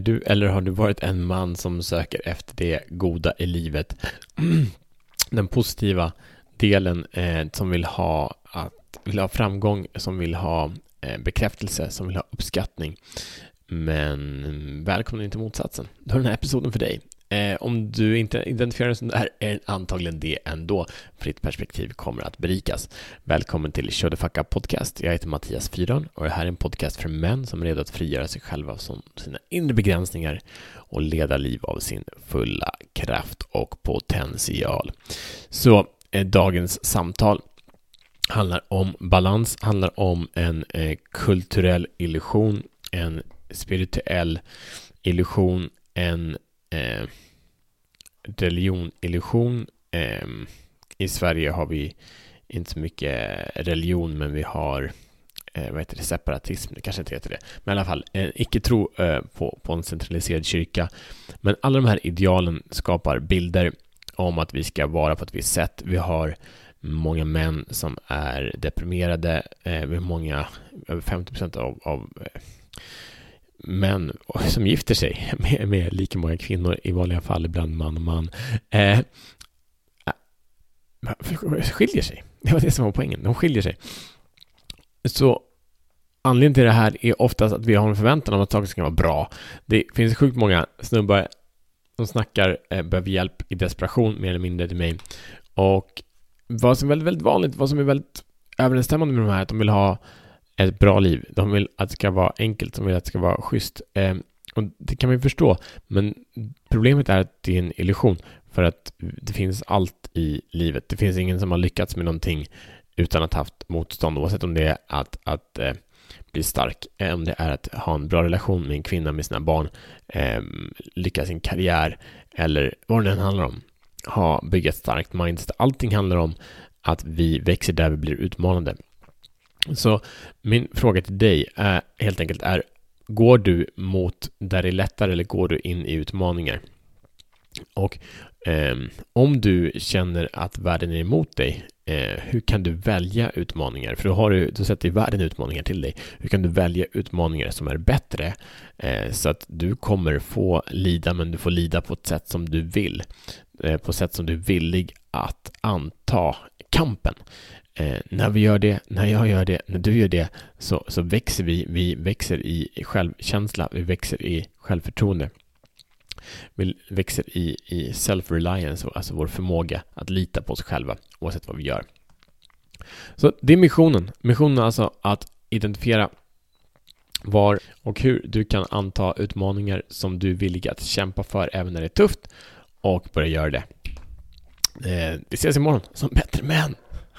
Är du eller har du varit en man som söker efter det goda i livet? Den positiva delen eh, som vill ha, att, vill ha framgång, som vill ha eh, bekräftelse, som vill ha uppskattning. Men välkommen in till motsatsen. Då är den här episoden för dig. Eh, om du inte identifierar dig som det här är det antagligen det ändå, för ditt perspektiv kommer att berikas. Välkommen till Show the Fuck Up Podcast. Jag heter Mattias Fyron och det här är en podcast för män som är redo att frigöra sig själva från sina inre begränsningar och leda liv av sin fulla kraft och potential. Så eh, dagens samtal handlar om balans, handlar om en eh, kulturell illusion, en spirituell illusion, en eh, religionillusion. Eh, I Sverige har vi inte så mycket religion, men vi har eh, vad heter det, separatism, det kanske inte heter det, men i alla fall en icke-tro eh, på, på en centraliserad kyrka. Men alla de här idealen skapar bilder om att vi ska vara på ett visst sätt. Vi har många män som är deprimerade, eh, vi har många, över 50 procent av, av eh, män som gifter sig med, med lika många kvinnor, i vanliga fall ibland man och man, eh, eh skiljer sig. Det var det som var poängen. De skiljer sig. Så anledningen till det här är oftast att vi har en förväntan om att saker ska vara bra. Det finns sjukt många snubbar som snackar, eh, behöver hjälp i desperation mer eller mindre till mig. Och vad som är väldigt, väldigt vanligt, vad som är väldigt överensstämmande med de här, att de vill ha ett bra liv. De vill att det ska vara enkelt, de vill att det ska vara schysst. Eh, och det kan man ju förstå, men problemet är att det är en illusion. För att det finns allt i livet. Det finns ingen som har lyckats med någonting utan att ha haft motstånd, oavsett om det är att, att eh, bli stark, eh, om det är att ha en bra relation med en kvinna med sina barn, eh, lyckas i sin karriär eller vad det än handlar om. Ha, bygga ett starkt mindset. Allting handlar om att vi växer där vi blir utmanade. Så min fråga till dig är helt enkelt är Går du mot där det är lättare eller går du in i utmaningar? Och eh, om du känner att världen är emot dig, eh, hur kan du välja utmaningar? För då, har du, då sätter världen utmaningar till dig. Hur kan du välja utmaningar som är bättre? Eh, så att du kommer få lida, men du får lida på ett sätt som du vill. Eh, på ett sätt som du är villig att anta kampen. Eh, när vi gör det, när jag gör det, när du gör det, så, så växer vi. Vi växer i självkänsla, vi växer i självförtroende. Vi växer i, i self-reliance, alltså vår förmåga att lita på oss själva, oavsett vad vi gör. Så det är missionen. Missionen är alltså att identifiera var och hur du kan anta utmaningar som du är villig att kämpa för även när det är tufft och börja göra det. Eh, vi ses imorgon som bättre män.